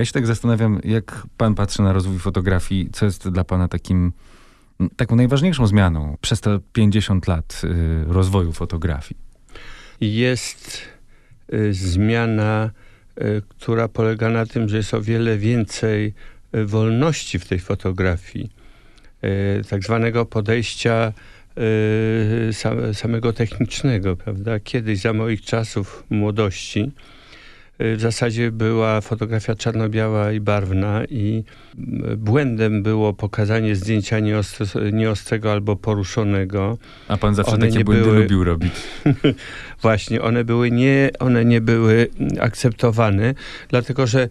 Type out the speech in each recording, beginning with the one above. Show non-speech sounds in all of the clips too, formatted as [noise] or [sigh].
Ja się tak zastanawiam, jak pan patrzy na rozwój fotografii, co jest dla pana takim, taką najważniejszą zmianą przez te 50 lat y, rozwoju fotografii? Jest y, zmiana, y, która polega na tym, że jest o wiele więcej wolności w tej fotografii. Tak zwanego podejścia sam, samego technicznego, prawda? Kiedyś za moich czasów młodości w zasadzie była fotografia czarno-biała i barwna i y, błędem było pokazanie zdjęcia nieostro- nieostrego albo poruszonego. A pan zawsze One takie błędy były- lubił robić. [laughs] Właśnie, one były nie, one nie były akceptowane, dlatego że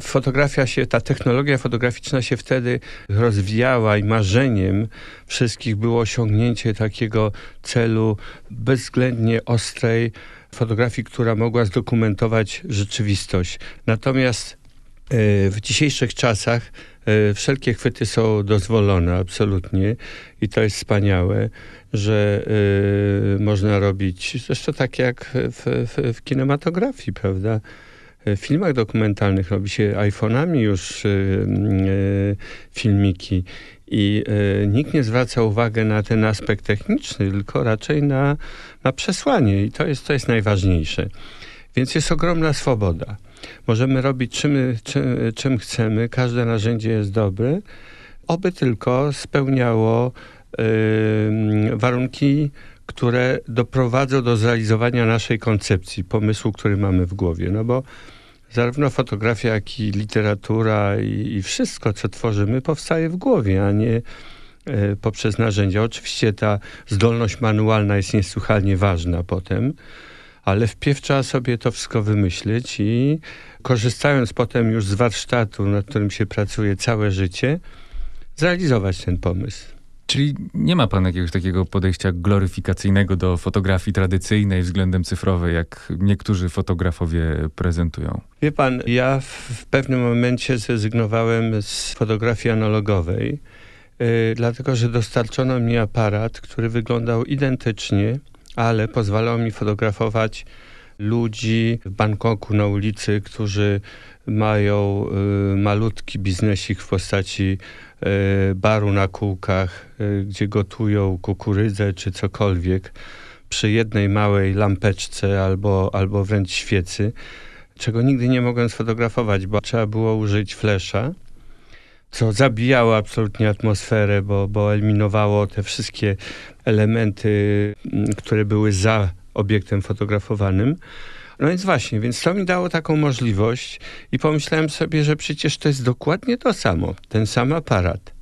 fotografia się, ta technologia fotograficzna się wtedy rozwijała i marzeniem wszystkich było osiągnięcie takiego celu bezwzględnie ostrej fotografii, która mogła zdokumentować rzeczywistość. Natomiast e, w dzisiejszych czasach e, wszelkie chwyty są dozwolone absolutnie i to jest wspaniałe, że e, można robić, zresztą tak jak w, w, w kinematografii, prawda? W filmach dokumentalnych robi się iPhone'ami już e, e, filmiki i e, nikt nie zwraca uwagi na ten aspekt techniczny, tylko raczej na, na przesłanie i to jest, to jest najważniejsze. Więc jest ogromna swoboda. Możemy robić czym, czym, czym chcemy, każde narzędzie jest dobre, oby tylko spełniało warunki, które doprowadzą do zrealizowania naszej koncepcji, pomysłu, który mamy w głowie. No bo zarówno fotografia, jak i literatura i, i wszystko, co tworzymy, powstaje w głowie, a nie e, poprzez narzędzia. Oczywiście ta zdolność manualna jest niesłychanie ważna potem, ale wpierw trzeba sobie to wszystko wymyślić i korzystając potem już z warsztatu, nad którym się pracuje całe życie, zrealizować ten pomysł. Czyli nie ma pan jakiegoś takiego podejścia gloryfikacyjnego do fotografii tradycyjnej względem cyfrowej, jak niektórzy fotografowie prezentują. Wie pan, ja w, pewnym momencie zrezygnowałem z fotografii analogowej, yy, dlatego że dostarczono mi aparat, który wyglądał identycznie, ale pozwalał mi fotografować ludzi w Bangkoku na ulicy, którzy mają y, malutki biznesik w postaci y, baru na kółkach, y, gdzie gotują kukurydzę czy cokolwiek przy jednej małej lampeczce albo, albo wręcz świecy, czego nigdy nie mogłem sfotografować, bo trzeba było użyć flesza, co zabijało absolutnie atmosferę, bo, bo eliminowało te wszystkie elementy, mm, które były za obiektem fotografowanym. No więc właśnie, więc to mi dało taką możliwość i pomyślałem sobie, że przecież to jest dokładnie to samo, ten sam aparat,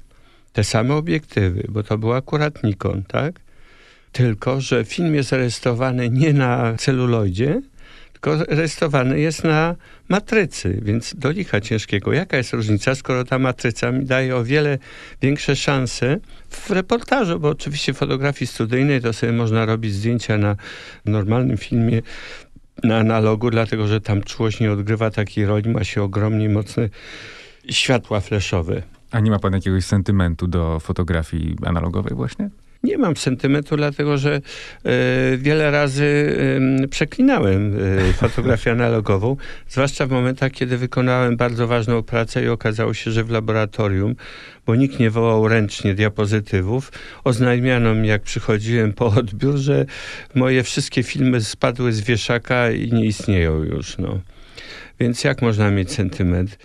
te same obiektywy, bo to był akurat Nikon, tak? Tylko, że film jest rejestrowany nie na celuloidzie, tylko rejestrowany jest na matrycy, więc do licha ciężkiego. Jaka jest różnica, skoro ta matryca mi daje o wiele większe szanse w reportażu, bo oczywiście w fotografii studyjnej to sobie można robić zdjęcia na normalnym filmie, na analogu, dlatego że tam czułość nie odgrywa takiej roli, ma się ogromnie mocne światła flashowe. A nie ma pan jakiegoś sentymentu do fotografii analogowej właśnie? Nie mam sentymentu, dlatego że e, wiele razy przeklinałem e, fotografię analogową, zwłaszcza w momentach, kiedy wykonałem bardzo ważną pracę i okazało się, że w laboratorium, bo nikt nie wołał ręcznie diapozytywów, oznajmiano mi, jak przychodziłem po odbiór, że moje wszystkie filmy spadły z wieszaka i nie istnieją już. No. Więc jak można mieć sentyment?